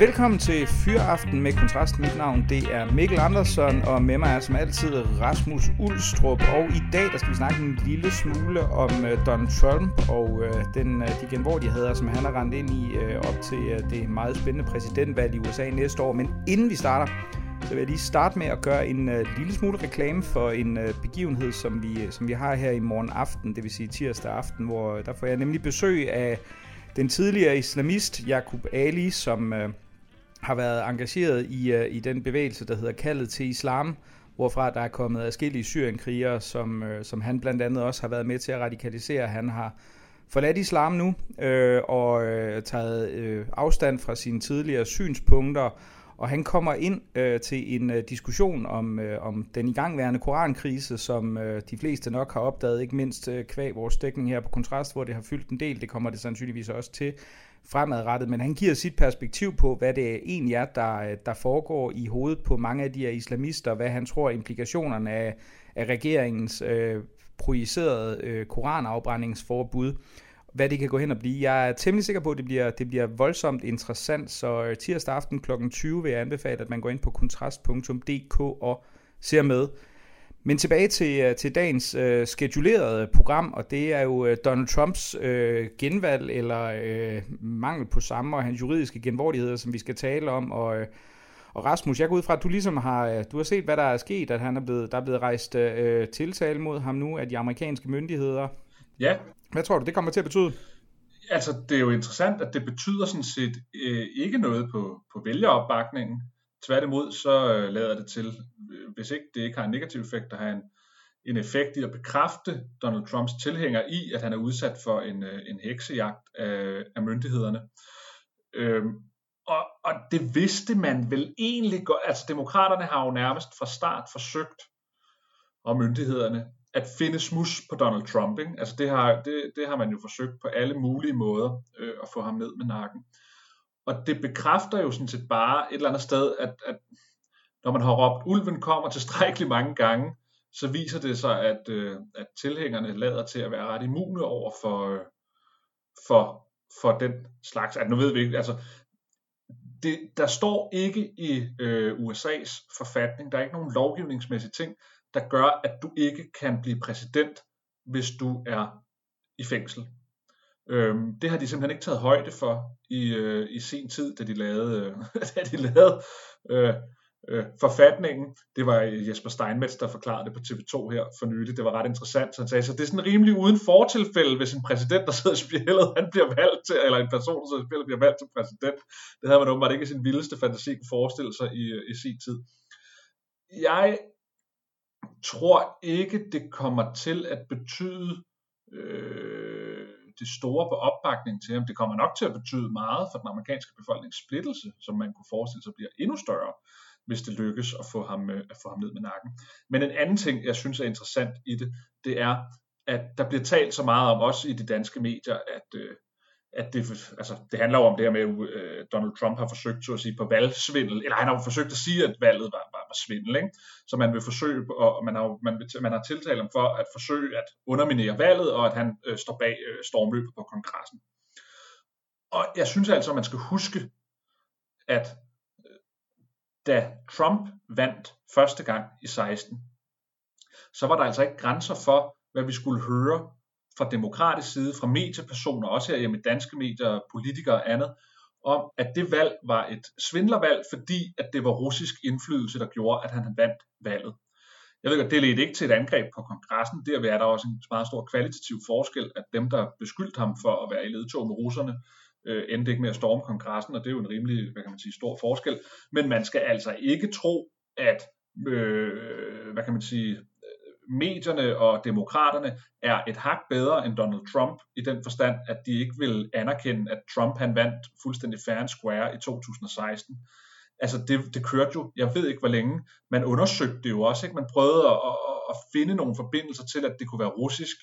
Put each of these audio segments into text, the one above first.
Velkommen til Fyraften med Kontrast. Mit navn det er Mikkel Andersson, og med mig er som altid Rasmus Ulstrup. Og i dag der skal vi snakke en lille smule om uh, Donald Trump og uh, den, uh, de genvordigheder, som han har rendt ind i uh, op til uh, det meget spændende præsidentvalg i USA næste år. Men inden vi starter, så vil jeg lige starte med at gøre en uh, lille smule reklame for en uh, begivenhed, som vi, som vi har her i morgen aften, det vil sige tirsdag aften, hvor uh, der får jeg nemlig besøg af den tidligere islamist Jakub Ali, som... Uh, har været engageret i, uh, i den bevægelse, der hedder Kaldet til Islam, hvorfra der er kommet adskillige syrienkrigere, som, uh, som han blandt andet også har været med til at radikalisere. Han har forladt islam nu uh, og uh, taget uh, afstand fra sine tidligere synspunkter, og han kommer ind uh, til en uh, diskussion om, uh, om den igangværende korankrise, som uh, de fleste nok har opdaget, ikke mindst uh, kvæg vores dækning her på Kontrast, hvor det har fyldt en del. Det kommer det sandsynligvis også til fremadrettet, men han giver sit perspektiv på, hvad det egentlig er, der, der foregår i hovedet på mange af de her islamister, hvad han tror implikationerne af, af regeringens øh, projicerede øh, koranafbrændingsforbud, hvad det kan gå hen og blive. Jeg er temmelig sikker på, at det bliver, det bliver voldsomt interessant, så øh, tirsdag aften kl. 20 vil jeg anbefale, at man går ind på kontrast.dk og ser med. Men tilbage til, øh, til dagens øh, schedulerede program, og det er jo øh, Donald Trumps øh, genvalg eller øh, mangel på samme og hans juridiske genvordigheder, som vi skal tale om. Og, øh, og Rasmus, jeg går ud fra, at du ligesom har, øh, du har set, hvad der er sket, at han er blevet, der er blevet rejst øh, tiltale mod ham nu af de amerikanske myndigheder. Ja. Hvad tror du, det kommer til at betyde? Altså, det er jo interessant, at det betyder sådan set øh, ikke noget på, på vælgeropbakningen. Tværtimod så øh, lader det til, øh, hvis ikke det ikke har en negativ effekt, at have en, en effekt i at bekræfte Donald Trumps tilhænger i, at han er udsat for en, øh, en heksejagt af, af myndighederne. Øhm, og, og det vidste man vel egentlig godt. Altså demokraterne har jo nærmest fra start forsøgt, og myndighederne, at finde smus på Donald Trump. Ikke? Altså det har, det, det har man jo forsøgt på alle mulige måder øh, at få ham ned med nakken. Og det bekræfter jo sådan set bare et eller andet sted, at, at når man har råbt, ulven kommer tilstrækkeligt mange gange, så viser det sig, at, øh, at tilhængerne lader til at være ret immune over for, øh, for, for den slags. At nu ved vi ikke, altså, det, der står ikke i øh, USA's forfatning, der er ikke nogen lovgivningsmæssige ting, der gør, at du ikke kan blive præsident, hvis du er i fængsel. Øhm, det har de simpelthen ikke taget højde for i, øh, i sin tid, da de lavede, øh, da de lavede øh, øh, forfatningen. Det var Jesper Steinmetz, der forklarede det på TV2 her for nylig. Det var ret interessant. Så han sagde, så det er sådan rimelig uden fortilfælde, hvis en præsident, der sidder i spjældet, han bliver valgt til, eller en person, der sidder i spjældet, bliver valgt til præsident. Det havde man åbenbart ikke i sin vildeste fantasi kunne forestille sig i, øh, i sin tid. Jeg tror ikke, det kommer til at betyde øh, det store på opbakning til ham. Det kommer nok til at betyde meget for den amerikanske befolknings splittelse, som man kunne forestille sig bliver endnu større, hvis det lykkes at få ham, øh, at få ham ned med nakken. Men en anden ting, jeg synes er interessant i det, det er, at der bliver talt så meget om, også i de danske medier, at, øh, at det, altså, det handler jo om det her med, at øh, Donald Trump har forsøgt så at sige, på valgsvindel, eller han har forsøgt at sige, at valget var, var, var svindel, ikke? så man vil forsøge, og man har, man, vil, man har tiltalt ham for at forsøge at underminere valget, og at han øh, står bag øh, stormløbet på kongressen. Og jeg synes altså, at man skal huske, at øh, da Trump vandt første gang i 16, så var der altså ikke grænser for, hvad vi skulle høre fra demokratisk side, fra mediepersoner, også her hjemme danske medier, politikere og andet, om, at det valg var et svindlervalg, fordi at det var russisk indflydelse, der gjorde, at han vandt valget. Jeg ved godt, det ledte ikke til et angreb på kongressen. Der er der også en meget stor kvalitativ forskel, at dem, der beskyldte ham for at være i ledtog med russerne, øh, endte ikke med at storme kongressen, og det er jo en rimelig, hvad kan man sige, stor forskel. Men man skal altså ikke tro, at øh, hvad kan man sige, medierne og demokraterne er et hak bedre end Donald Trump i den forstand, at de ikke vil anerkende, at Trump han vandt fuldstændig fair and square i 2016. Altså det, det kørte jo, jeg ved ikke hvor længe, man undersøgte det jo også, ikke? man prøvede at, at, at finde nogle forbindelser til, at det kunne være russisk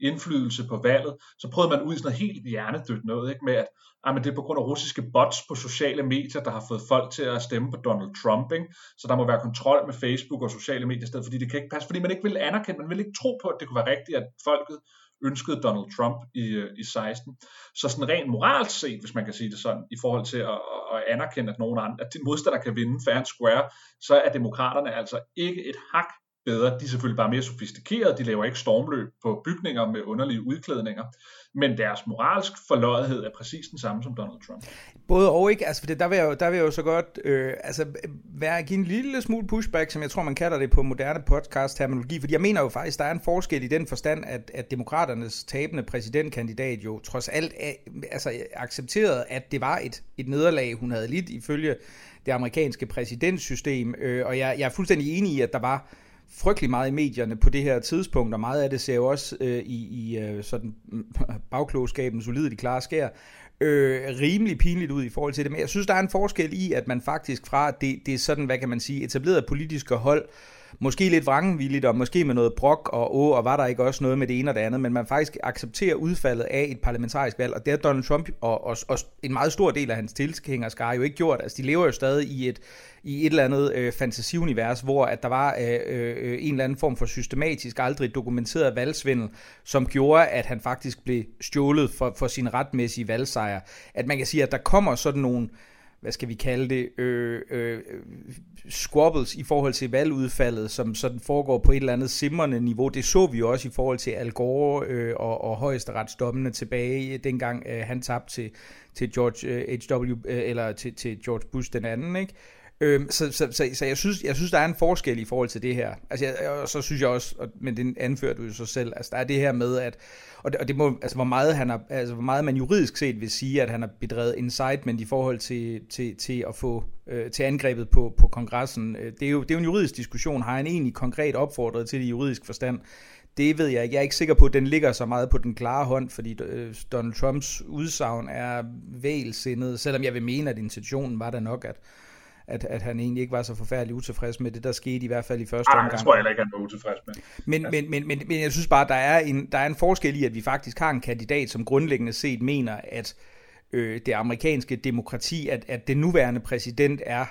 indflydelse på valget, så prøvede man ud i sådan noget helt hjernedødt noget, ikke? med at ah, men det er på grund af russiske bots på sociale medier, der har fået folk til at stemme på Donald Trump, ikke? så der må være kontrol med Facebook og sociale medier i stedet, fordi det kan ikke passe, fordi man ikke vil anerkende, man vil ikke tro på, at det kunne være rigtigt, at folket ønskede Donald Trump i, øh, i 16. Så sådan rent moralsk set, hvis man kan sige det sådan, i forhold til at, at anerkende, at nogen andre, at din modstander kan vinde fair and square, så er demokraterne altså ikke et hak bedre. De er selvfølgelig bare mere sofistikerede, de laver ikke stormløb på bygninger med underlige udklædninger, men deres moralsk forløjethed er præcis den samme som Donald Trump. Både og ikke, altså for det, der, vil jeg jo, der vil jeg jo så godt øh, altså, være, give en lille smule pushback, som jeg tror, man kalder det på moderne podcast-terminologi, fordi jeg mener jo faktisk, der er en forskel i den forstand, at, at demokraternes tabende præsidentkandidat jo trods alt altså, accepterede, at det var et, et nederlag, hun havde lidt ifølge det amerikanske præsidentsystem, øh, og jeg, jeg er fuldstændig enig i, at der var frygtelig meget i medierne på det her tidspunkt, og meget af det ser jo også øh, i, i øh, sådan bagklogskabens solide klare skær, øh, rimelig pinligt ud i forhold til det. Men jeg synes, der er en forskel i, at man faktisk fra det, det er sådan, hvad kan man sige, etableret politiske hold, måske lidt vrangvilligt, og måske med noget brok og å, og var der ikke også noget med det ene og det andet, men man faktisk accepterer udfaldet af et parlamentarisk valg, og det har Donald Trump og, og, og en meget stor del af hans tilhængerskare jo ikke gjort. Altså, de lever jo stadig i et, i et eller andet øh, fantasiunivers, hvor at der var øh, øh, en eller anden form for systematisk, aldrig dokumenteret valgsvindel, som gjorde, at han faktisk blev stjålet for, for sin retmæssige valgsejr. At man kan sige, at der kommer sådan nogle hvad skal vi kalde det, øh, øh, squabbles i forhold til valgudfaldet, som sådan foregår på et eller andet simrende niveau. Det så vi jo også i forhold til Al Gore øh, og, og højesteretsdommene tilbage, øh, dengang øh, han tabte til, til George øh, H.W. Øh, eller til, til George Bush den anden, ikke? Øhm, så, så, så, så jeg, synes, jeg synes, der er en forskel i forhold til det her. Altså, jeg, og så synes jeg også, men det anfører du jo så selv, altså der er det her med, at, og det, og det må, altså, hvor meget, han har, altså, hvor meget man juridisk set vil sige, at han har bedrevet incitement i forhold til, til, til at få øh, til angrebet på, på kongressen. Øh, det er, jo, det er jo en juridisk diskussion. Har han egentlig konkret opfordret til det juridisk forstand? Det ved jeg ikke. Jeg er ikke sikker på, at den ligger så meget på den klare hånd, fordi øh, Donald Trumps udsagn er vælsindet, selvom jeg vil mene, at intentionen var der nok, at, at, at han egentlig ikke var så forfærdelig utilfreds med det, der skete i hvert fald i første Ej, omgang. det tror jeg heller ikke, han var utilfreds med. Men, ja. men, men, men, men jeg synes bare, der er, en, der er en forskel i, at vi faktisk har en kandidat, som grundlæggende set mener, at øh, det amerikanske demokrati, at, at den nuværende præsident er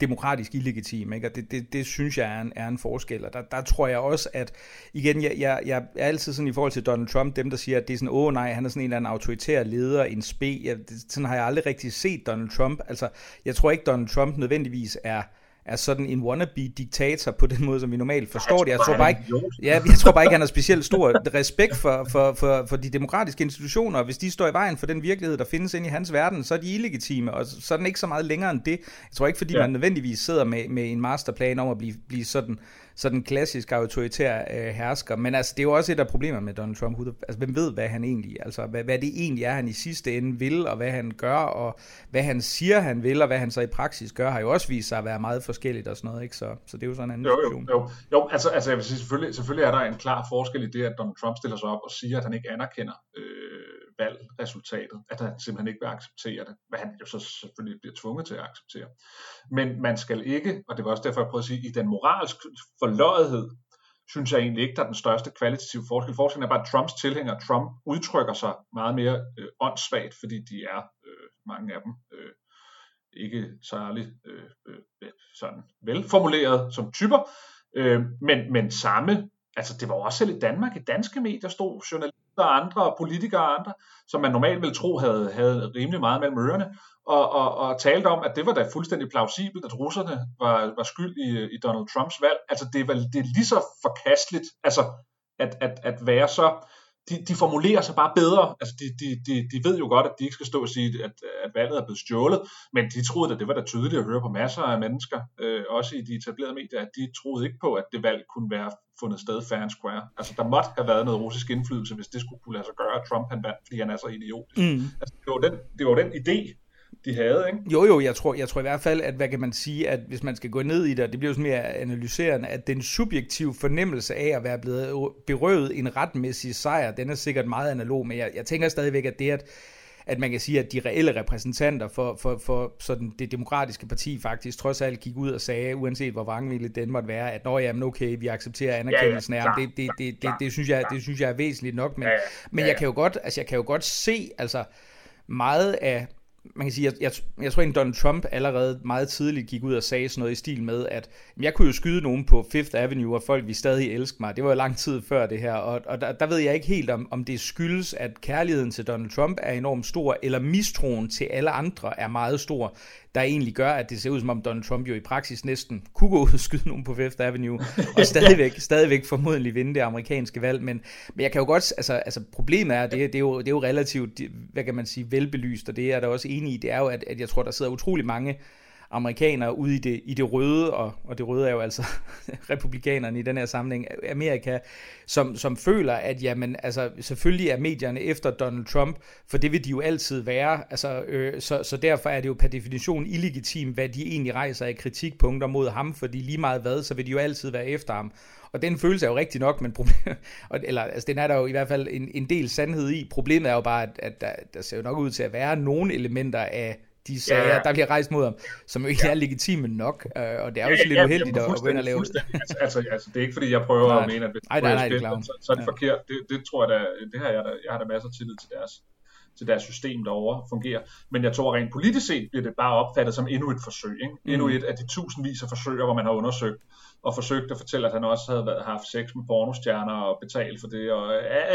demokratisk illegitim, ikke? og det, det, det synes jeg er en, er en forskel, og der, der tror jeg også, at igen, jeg, jeg, jeg er altid sådan i forhold til Donald Trump, dem der siger, at det er sådan, åh nej, han er sådan en eller anden autoritær leder, en spe, jeg, det, sådan har jeg aldrig rigtig set Donald Trump, altså jeg tror ikke Donald Trump nødvendigvis er er sådan en wannabe-diktator på den måde, som vi normalt forstår det. Jeg tror bare ikke, ja, jeg tror bare ikke han har specielt stor respekt for, for, for, for de demokratiske institutioner, og hvis de står i vejen for den virkelighed, der findes inde i hans verden, så er de illegitime, og så er den ikke så meget længere end det. Jeg tror ikke, fordi ja. man nødvendigvis sidder med, med en masterplan om at blive, blive sådan sådan klassisk autoritær øh, hersker. Men altså, det er jo også et af problemerne med Donald Trump. Altså, hvem ved, hvad han egentlig, altså, hvad, hvad det egentlig er, han i sidste ende vil, og hvad han gør, og hvad han siger, han vil, og hvad han så i praksis gør, har jo også vist sig at være meget forskelligt og sådan noget, ikke? Så, så det er jo sådan en anden jo, jo, jo, jo, altså, altså jeg vil sige, selvfølgelig, selvfølgelig er der en klar forskel i det, at Donald Trump stiller sig op og siger, at han ikke anerkender øh, valgresultatet, at han simpelthen ikke vil acceptere det, hvad han jo så selvfølgelig bliver tvunget til at acceptere. Men man skal ikke, og det var også derfor, jeg prøvede at sige, i den moralske forløjethed, synes jeg egentlig ikke, der er den største kvalitative forskel. Forskellen er bare, at Trumps tilhængere, Trump udtrykker sig meget mere øh, åndssvagt, fordi de er, øh, mange af dem, øh, ikke særlig øh, øh, sådan velformuleret som typer, øh, men, men samme, altså det var også selv i Danmark, i danske medier stod journalister og andre, politikere og andre, som man normalt ville tro havde, havde rimelig meget mellem ørerne, og, og, og talte om, at det var da fuldstændig plausibelt, at russerne var, var skyld i, i Donald Trumps valg. Altså det er, vel, det er lige så forkasteligt, altså at, at, at være så de, de formulerer sig bare bedre. Altså, de, de, de, de ved jo godt, at de ikke skal stå og sige, at, at valget er blevet stjålet, men de troede, at det var da tydeligt at høre på masser af mennesker, øh, også i de etablerede medier, at de troede ikke på, at det valg kunne være fundet sted fair and square. Altså, der måtte have været noget russisk indflydelse, hvis det skulle kunne lade sig gøre, at Trump han vandt, fordi han er så idiotisk. Mm. Altså, det, var den, det var den idé, de havde, ikke? Jo, jo, jeg tror, jeg tror i hvert fald, at hvad kan man sige, at hvis man skal gå ned i det, det bliver jo sådan mere analyserende, at den subjektive fornemmelse af at være blevet berøvet en retmæssig sejr, den er sikkert meget analog, men jeg, jeg tænker stadigvæk, at det, at at man kan sige, at de reelle repræsentanter for, for, for sådan det demokratiske parti faktisk trods alt gik ud og sagde, uanset hvor vrangvilligt den måtte være, at når jamen okay, vi accepterer anerkendelsen af ja, ja, det, det, det, det, det, synes jeg, det synes jeg er væsentligt nok, men, ja, ja, men jeg kan jo godt, altså jeg kan jo godt se, altså meget af man kan sige, jeg, jeg, jeg tror at Donald Trump allerede meget tidligt gik ud og sagde sådan noget i stil med, at jeg kunne jo skyde nogen på Fifth Avenue, og folk vi stadig elske mig. Det var jo lang tid før det her, og, og der, der ved jeg ikke helt, om, om det skyldes, at kærligheden til Donald Trump er enormt stor, eller mistroen til alle andre er meget stor der egentlig gør, at det ser ud som om Donald Trump jo i praksis næsten kunne gå ud og skyde nogen på Fifth Avenue, og stadigvæk, stadigvæk formodentlig vinde det amerikanske valg. Men, men jeg kan jo godt, altså, altså problemet er, det, det, er jo, det er jo relativt, hvad kan man sige, velbelyst, og det er der også enig i, det er jo, at, at jeg tror, der sidder utrolig mange amerikanere ude i det, i det røde, og, og det røde er jo altså republikanerne i den her sammenhæng, Amerika, som, som føler, at jamen, altså, selvfølgelig er medierne efter Donald Trump, for det vil de jo altid være, altså, øh, så, så derfor er det jo per definition illegitim, hvad de egentlig rejser af kritikpunkter mod ham, fordi lige meget hvad, så vil de jo altid være efter ham. Og den følelse er jo rigtig nok, men problem, eller, altså, den er der jo i hvert fald en, en del sandhed i. Problemet er jo bare, at, at der, der ser jo nok ud til at være nogle elementer af de sager, ja, ja. der bliver rejst mod ham, som jo ikke ja. er legitime nok, øh, og det er jo ja, så lidt ja, uheldigt at gå ind og lave det. Altså, altså, altså, det er ikke fordi, jeg prøver nej, at mene, at hvis nej, nej, nej, det er så, så er det ja. forkert. Det, det tror jeg da, det her, jeg, der, jeg har da masser af tillid til deres, til deres system derovre fungerer. Men jeg tror rent politisk set bliver det bare opfattet som endnu et forsøg. Ikke? Endnu mm. et af de tusindvis af forsøger, hvor man har undersøgt og forsøgt at fortælle, at han også havde været, haft sex med pornostjerner og betalt for det. Og,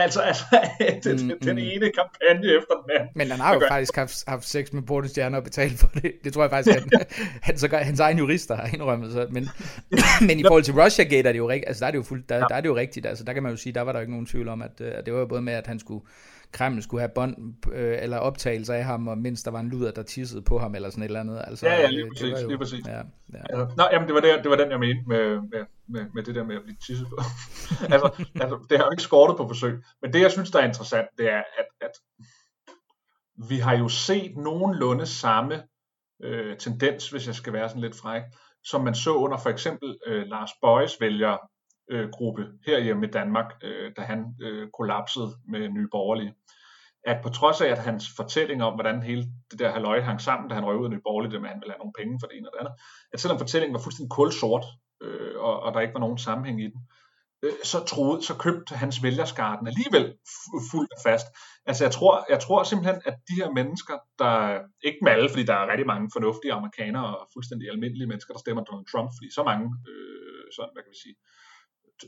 altså, altså den, mm, den mm. ene kampagne efter den anden. Men han har jo faktisk haft, haft sex med pornostjerner og betalt for det. Det tror jeg faktisk, at han, han, så gør, hans egen jurister har indrømmet. Så, men, men i forhold til Russia Gate er det jo rigtigt. Altså, der er det jo, fuld, der, ja. der er det jo rigtigt. Altså, der kan man jo sige, der var der ikke nogen tvivl om, at, at det var jo både med, at han skulle Kreml skulle have bånd øh, eller optagelser af ham, og mens der var en luder, der tissede på ham, eller sådan et eller andet. Altså, ja, ja, lige præcis. Det jo, lige præcis. Ja, ja. Altså, nå, jamen, det var, det, det var den, jeg mente med, med, med, med det der med at blive tisset på. altså, altså, det har jo ikke skortet på forsøg. Men det, jeg synes, der er interessant, det er, at, at vi har jo set nogenlunde samme øh, tendens, hvis jeg skal være sådan lidt fræk, som man så under for eksempel øh, Lars Bøjes vælger øh, gruppe herhjemme i Danmark, øh, da han øh, kollapsede med Nye Borgerlige. At på trods af, at hans fortælling om, hvordan hele det der halvøje hang sammen, da han røg ud af Nye Borgerlige, det med, at han ville have nogle penge for det ene og det andet, at selvom fortællingen var fuldstændig kulsort, øh, og, og der ikke var nogen sammenhæng i den, øh, så troede, så købte hans vælgerskarten alligevel fuldt og fast. Altså jeg tror, jeg tror simpelthen, at de her mennesker, der, ikke med alle, fordi der er rigtig mange fornuftige amerikanere og fuldstændig almindelige mennesker, der stemmer Donald Trump, fordi så mange, øh, sådan, hvad kan vi sige,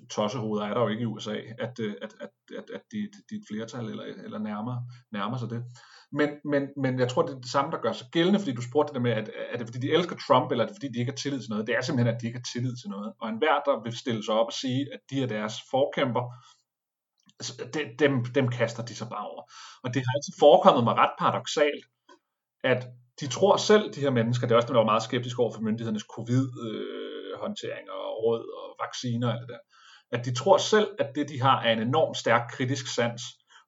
tossehoveder er der jo ikke i USA, øh, at, at, at, at, at det dit er et flertal eller, eller nærmer, nærmer sig det. Men, men, men jeg tror, det er det samme, der gør sig gældende, fordi du spurgte det med, at er det fordi de elsker Trump, eller er det fordi de ikke har tillid til noget? Det er simpelthen, at de ikke har tillid til noget. Og enhver, der vil stille sig op og sige, at de er deres forkæmper, altså, dem, dem kaster de sig bare over. Og det har altid forekommet mig ret paradoxalt, at de tror selv, de her mennesker, det er også dem, der var meget skeptiske over for myndighedernes covid-håndtering øh, og råd og vacciner og alt det der, at de tror selv, at det de har er en enormt stærk kritisk sans.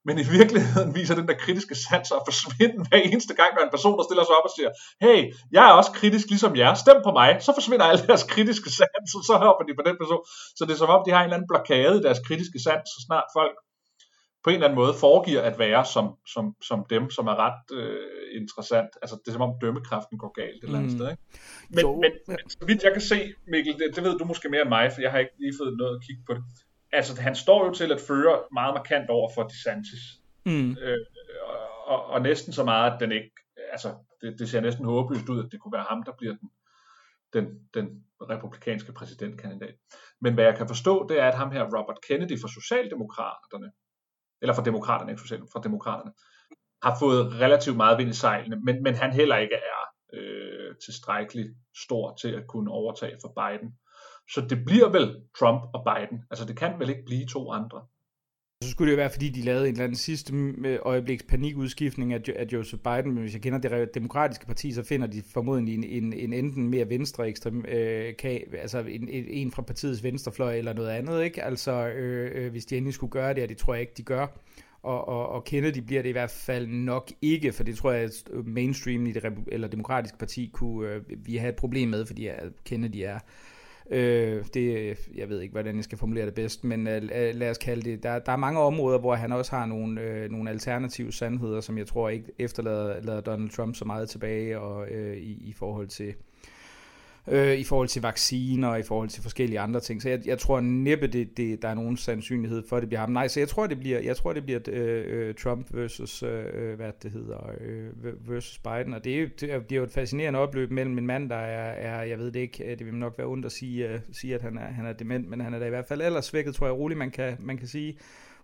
Men i virkeligheden viser den der kritiske sans at forsvinde hver eneste gang, når en person der stiller sig op og siger, hey, jeg er også kritisk ligesom jer, stem på mig, så forsvinder alle deres kritiske sans, og så hopper de på den person. Så det er som om, de har en eller anden blokade i deres kritiske sans, så snart folk på en eller anden måde foregiver at være som, som, som dem, som er ret øh, interessant. Altså det er som om dømmekraften går galt et eller andet mm. sted. Ikke? Men, jo, men, men så vidt jeg kan se, Mikkel, det, det ved du måske mere end mig, for jeg har ikke lige fået noget at kigge på det. Altså han står jo til at føre meget markant over for DeSantis. Mm. Øh, og, og næsten så meget, at den ikke, altså det, det ser næsten håbløst ud, at det kunne være ham, der bliver den, den, den republikanske præsidentkandidat. Men hvad jeg kan forstå, det er, at ham her, Robert Kennedy fra Socialdemokraterne, eller fra demokraterne, ikke socialt, fra demokraterne, har fået relativt meget vind i sejlene, men, men han heller ikke er øh, tilstrækkeligt stor til at kunne overtage for Biden. Så det bliver vel Trump og Biden. Altså det kan vel ikke blive to andre. Så skulle det jo være, fordi de lavede en eller anden sidste øh, øjebliks panikudskiftning af, af Joseph Biden, men hvis jeg kender det demokratiske parti, så finder de formodentlig en, en, en enten mere venstre ekstrem, øh, kan, altså en, en fra partiets venstrefløj eller noget andet, ikke? Altså øh, øh, hvis de endelig skulle gøre det, og det tror jeg ikke, de gør, og, og, og Kennedy bliver det i hvert fald nok ikke, for det tror jeg, at mainstream i det eller demokratiske parti kunne øh, vi have et problem med, fordi at Kennedy er Øh, det, jeg ved ikke, hvordan jeg skal formulere det bedst, men øh, lad os kalde det, der, der er mange områder, hvor han også har nogle, øh, nogle alternative sandheder, som jeg tror ikke efterlader Donald Trump så meget tilbage og, øh, i, i forhold til øh, i forhold til vacciner og i forhold til forskellige andre ting. Så jeg, jeg tror næppe, det, det, der er nogen sandsynlighed for, at det bliver ham. Nej, så jeg tror, det bliver, jeg tror, det bliver øh, øh Trump versus, øh, øh, hvad det hedder, øh, versus Biden. Og det, er jo, det bliver jo et fascinerende opløb mellem en mand, der er, er jeg ved det ikke, øh, det vil nok være ondt at sige, øh, sige at han er, han er dement, men han er da i hvert fald ellers svækket, tror jeg roligt, man kan, man kan sige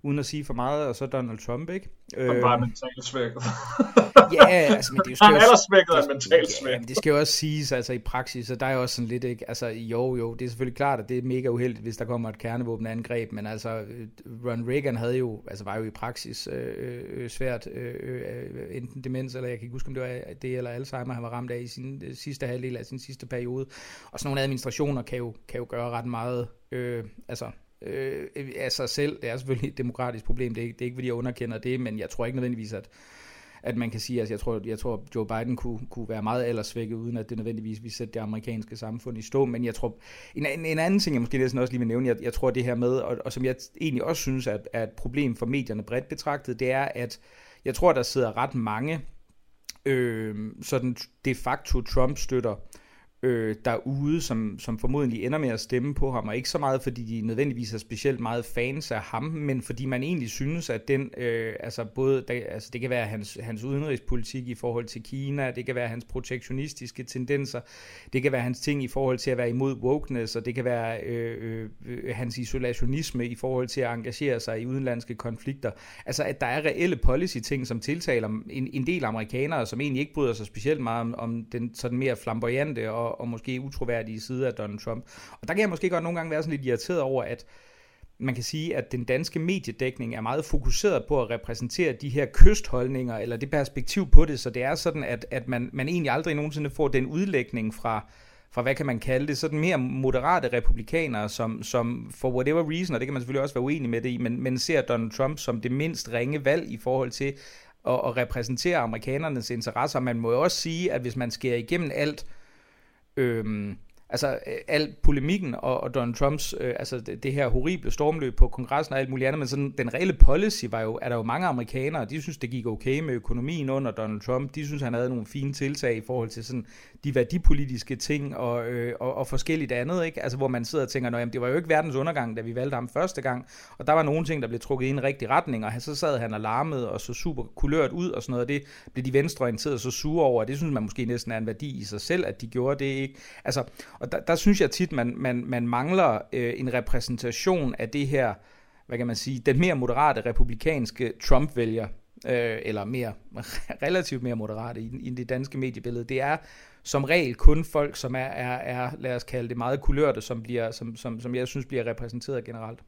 uden at sige for meget, og så Donald Trump, ikke? Han er øh, mentalt svækket. ja, altså, men det skal Han er svækket og mentalt svækket. Ja, det skal jo også siges, altså i praksis, så der er jo også sådan lidt, ikke? Altså jo, jo, det er selvfølgelig klart, at det er mega uheldigt, hvis der kommer et kernevåbenangreb, men altså, øh, Ron Reagan havde jo, altså var jo i praksis øh, øh, svært, øh, øh, enten demens, eller jeg kan ikke huske, om det var det eller Alzheimer, han var ramt af i sin øh, sidste halvdel af sin sidste periode. Og sådan nogle administrationer kan jo, kan jo gøre ret meget, øh, altså Øh, øh, af sig selv. Det er selvfølgelig et demokratisk problem, det er, det er ikke, fordi jeg underkender det, men jeg tror ikke nødvendigvis, at, at man kan sige, at altså jeg tror, jeg tror Joe Biden kunne, kunne være meget aldersvækket, uden at det nødvendigvis vi sætte det amerikanske samfund i stå. Men jeg tror, en, en, en anden ting, jeg måske næsten også lige vil nævne, jeg, jeg tror det her med, og, og som jeg egentlig også synes er, er et problem for medierne bredt betragtet, det er, at jeg tror, der sidder ret mange øh, sådan de facto Trump-støtter, øh, øh, derude, som, som formodentlig ender med at stemme på ham, og ikke så meget fordi de nødvendigvis er specielt meget fans af ham, men fordi man egentlig synes, at den, øh, altså både, der, altså det kan være hans, hans udenrigspolitik i forhold til Kina, det kan være hans protektionistiske tendenser, det kan være hans ting i forhold til at være imod wokeness, og det kan være øh, øh, hans isolationisme i forhold til at engagere sig i udenlandske konflikter. Altså at der er reelle policy-ting, som tiltaler en, en del amerikanere, som egentlig ikke bryder sig specielt meget om, om den sådan mere flamboyante og og, og måske utroværdige side af Donald Trump. Og der kan jeg måske godt nogle gange være sådan lidt irriteret over, at man kan sige, at den danske mediedækning er meget fokuseret på at repræsentere de her kystholdninger, eller det perspektiv på det, så det er sådan, at, at man, man egentlig aldrig nogensinde får den udlægning fra, fra, hvad kan man kalde det, sådan mere moderate republikanere, som, som for whatever reason, og det kan man selvfølgelig også være uenig med det i, men, men ser Donald Trump som det mindst ringe valg i forhold til at, at repræsentere amerikanernes interesser. Man må jo også sige, at hvis man skærer igennem alt, øhm, altså øh, al polemikken og, og Donald Trumps, øh, altså det, det her horrible stormløb på kongressen og alt muligt andet, men sådan den reelle policy var jo, er der jo mange amerikanere, de synes, det gik okay med økonomien under Donald Trump, de synes, han havde nogle fine tiltag i forhold til sådan de værdipolitiske ting og, øh, og, og forskelligt andet, ikke? Altså hvor man sidder og tænker, jamen det var jo ikke verdens undergang, da vi valgte ham første gang, og der var nogle ting, der blev trukket i en rigtig retning, og så sad han og larmede og så super kulørt ud og sådan noget, og det blev de venstreorienterede så sure over, og det synes man måske næsten er en værdi i sig selv, at de gjorde det, ikke? Altså, og der, der synes jeg tit, man, man, man mangler øh, en repræsentation af det her, hvad kan man sige, den mere moderate republikanske Trump-vælger, øh, eller mere, relativt mere moderate i, i det danske mediebillede. Det er som regel kun folk, som er, er, er lad os kalde det, meget kulørte, som, bliver, som, som, som jeg synes bliver repræsenteret generelt.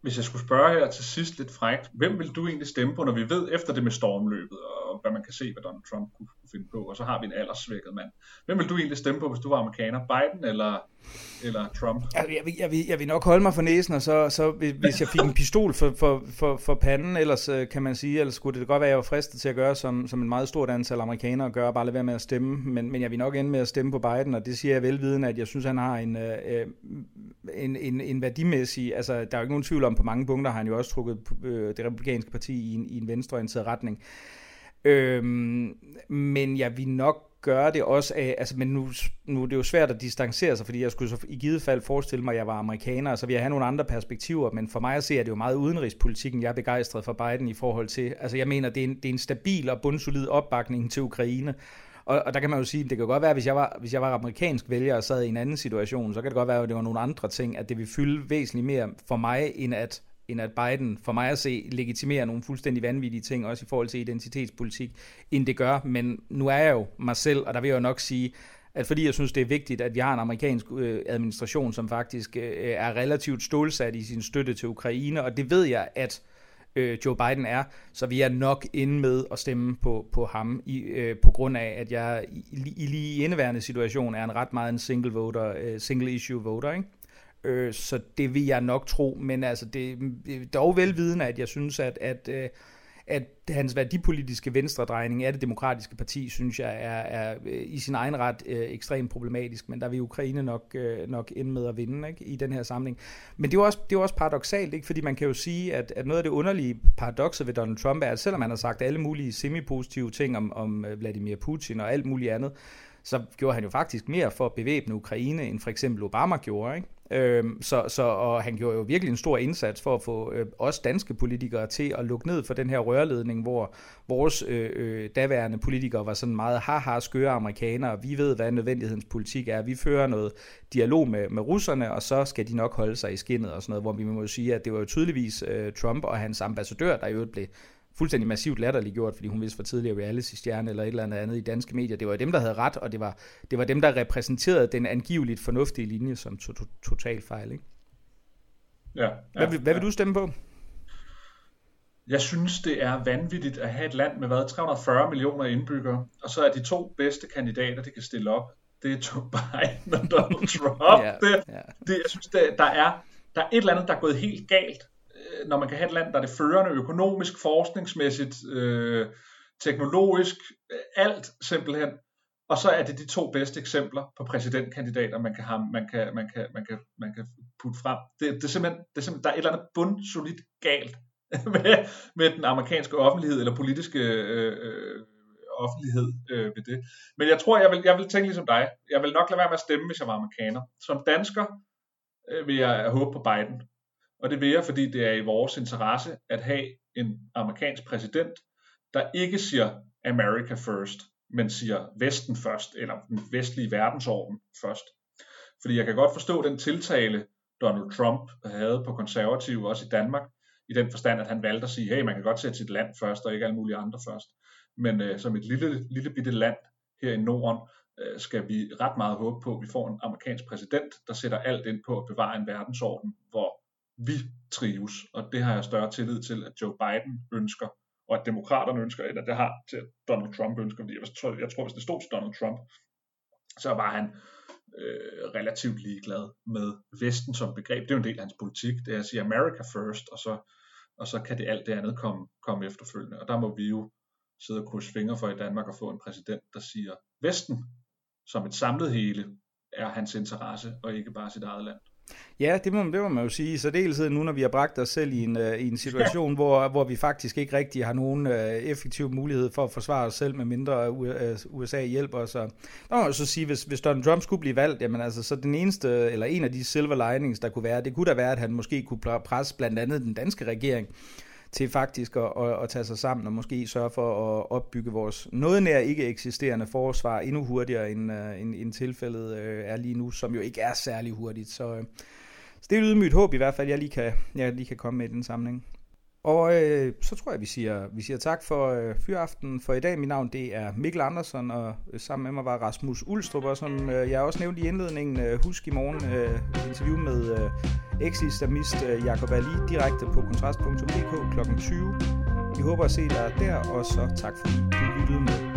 Hvis jeg skulle spørge her til sidst lidt frækt, hvem vil du egentlig stemme på, når vi ved efter det med stormløbet, og hvad man kan se, hvad Donald Trump kunne finde på, og så har vi en alderssvækket mand. Hvem vil du egentlig stemme på, hvis du var amerikaner? Biden eller, eller Trump? Jeg, jeg, vil, jeg, vil, jeg vil nok holde mig for næsen, og så, så hvis jeg fik en pistol for, for, for, for panden, ellers øh, kan man sige, ellers skulle det godt være, at jeg var fristet til at gøre, som, som en meget stort antal amerikanere gør, bare lade være med at stemme, men, men jeg vil nok ende med at stemme på Biden, og det siger jeg velviden, at jeg synes, han har en, øh en, en, en værdimæssig, altså der er jo ikke nogen tvivl om, på mange punkter har han jo også trukket øh, det republikanske parti i en, i en venstreorienteret retning. Øhm, men jeg vil nok gøre det også af, altså men nu, nu er det jo svært at distancere sig, fordi jeg skulle så i givet fald forestille mig, at jeg var amerikaner, så vil jeg have nogle andre perspektiver, men for mig at se, er det jo meget udenrigspolitikken, jeg er begejstret for Biden i forhold til, altså jeg mener, det er en, det er en stabil og bundsolid opbakning til Ukraine, og, og der kan man jo sige, det kan godt være, hvis jeg var, hvis jeg var amerikansk vælger og sad i en anden situation, så kan det godt være, at det var nogle andre ting, at det vil fylde væsentligt mere for mig, end at end at Biden for mig at se legitimerer nogle fuldstændig vanvittige ting, også i forhold til identitetspolitik, end det gør. Men nu er jeg jo mig selv, og der vil jeg jo nok sige, at fordi jeg synes, det er vigtigt, at vi har en amerikansk øh, administration, som faktisk øh, er relativt stålsat i sin støtte til Ukraine, og det ved jeg, at øh, Joe Biden er, så vi er nok inde med at stemme på, på ham, i, øh, på grund af, at jeg i, i lige i indeværende situation er en ret meget en single voter, øh, single issue voter, ikke? Øh, så det vil jeg nok tro, men altså det, er dog velvidende, at jeg synes, at, at, øh, at hans værdipolitiske venstredrejning af det demokratiske parti, synes jeg, er, er øh, i sin egen ret øh, ekstremt problematisk, men der vil Ukraine nok, øh, nok ende med at vinde ikke, i den her samling. Men det er jo også, det er også paradoxalt, ikke? fordi man kan jo sige, at, at noget af det underlige paradokset ved Donald Trump er, at selvom han har sagt alle mulige semi-positive ting om, om øh, Vladimir Putin og alt muligt andet, så gjorde han jo faktisk mere for at bevæbne Ukraine, end for eksempel Obama gjorde. Ikke? Øhm, så, så, og han gjorde jo virkelig en stor indsats for at få øh, os danske politikere til at lukke ned for den her rørledning, hvor vores øh, øh, daværende politikere var sådan meget haha skøre amerikanere. Vi ved, hvad nødvendighedens politik er. Vi fører noget dialog med, med russerne, og så skal de nok holde sig i skinnet og sådan noget, hvor vi må sige, at det var jo tydeligvis øh, Trump og hans ambassadør, der jo blev fuldstændig massivt latterliggjort, fordi hun vidste for tidligere reality-stjerne eller et eller andet andet i danske medier. Det var dem, der havde ret, og det var, det var dem, der repræsenterede den angiveligt fornuftige linje som to, to, total fejl. Ikke? Ja, ja, hvad, hvad vil ja. du stemme på? Jeg synes, det er vanvittigt at have et land med hvad, 340 millioner indbyggere, og så er de to bedste kandidater, de kan stille op, det er Joe Biden og Donald Trump. ja, det, ja. det, jeg synes, det, der, er, der er et eller andet, der er gået helt galt Øh, når man kan have et land, der er det førende økonomisk, forskningsmæssigt, øh, teknologisk, øh, alt simpelthen. Og så er det de to bedste eksempler på præsidentkandidater, man kan, have, man kan, man kan, man kan, man kan putte frem. Det, det, er simpelthen, det er simpelthen, der er et eller andet bundsolidt galt med, med den amerikanske offentlighed, eller politiske øh, øh, offentlighed øh, ved det. Men jeg tror, jeg vil, jeg vil tænke ligesom dig. Jeg vil nok lade være med at stemme, hvis jeg var amerikaner. Som dansker øh, vil jeg håbe på Biden. Og det vil jeg, fordi det er i vores interesse at have en amerikansk præsident, der ikke siger America first, men siger Vesten først, eller den vestlige verdensorden først. Fordi jeg kan godt forstå den tiltale, Donald Trump havde på konservative, også i Danmark, i den forstand, at han valgte at sige, hey, man kan godt sætte sit land først, og ikke alle mulige andre først. Men øh, som et lille, lille bitte land her i Norden, øh, skal vi ret meget håbe på, at vi får en amerikansk præsident, der sætter alt ind på at bevare en verdensorden, hvor vi trives, og det har jeg større tillid til, at Joe Biden ønsker, og at demokraterne ønsker, end at det har til at Donald Trump ønsker, fordi jeg tror, jeg tror hvis det stod til Donald Trump, så var han øh, relativt ligeglad med Vesten som begreb. Det er jo en del af hans politik, det er at sige America first, og så, og så kan det alt det andet komme, komme efterfølgende. Og der må vi jo sidde og krydse fingre for i Danmark og få en præsident, der siger, Vesten som et samlet hele er hans interesse, og ikke bare sit eget land. Ja, det må, det må man jo sige. Så deltid nu, når vi har bragt os selv i en, uh, i en situation, ja. hvor, hvor vi faktisk ikke rigtig har nogen uh, effektiv mulighed for at forsvare os selv, med mindre USA hjælper os. Der må så sige, hvis, hvis Donald Trump skulle blive valgt, jamen altså, så den eneste, eller en af de silver linings, der kunne være, det kunne da være, at han måske kunne presse blandt andet den danske regering til faktisk at, at, at tage sig sammen og måske sørge for at opbygge vores noget nær ikke eksisterende forsvar endnu hurtigere, end, uh, end, end tilfældet uh, er lige nu, som jo ikke er særlig hurtigt. Så, uh, så det er et ydmygt håb i hvert fald, jeg lige kan, jeg lige kan komme med i den sammenhæng. Og øh, så tror jeg, vi siger, vi siger tak for øh, fyraften for i dag. Mit navn det er Mikkel Andersen, og øh, sammen med mig var Rasmus Ulstrup, og som øh, jeg også nævnte i indledningen, øh, husk i morgen øh, interview med øh, eks-islamist øh, Jacob Ali direkte på kontrast.dk kl. 20. Vi håber at se dig der, og så tak fordi du lyttede med.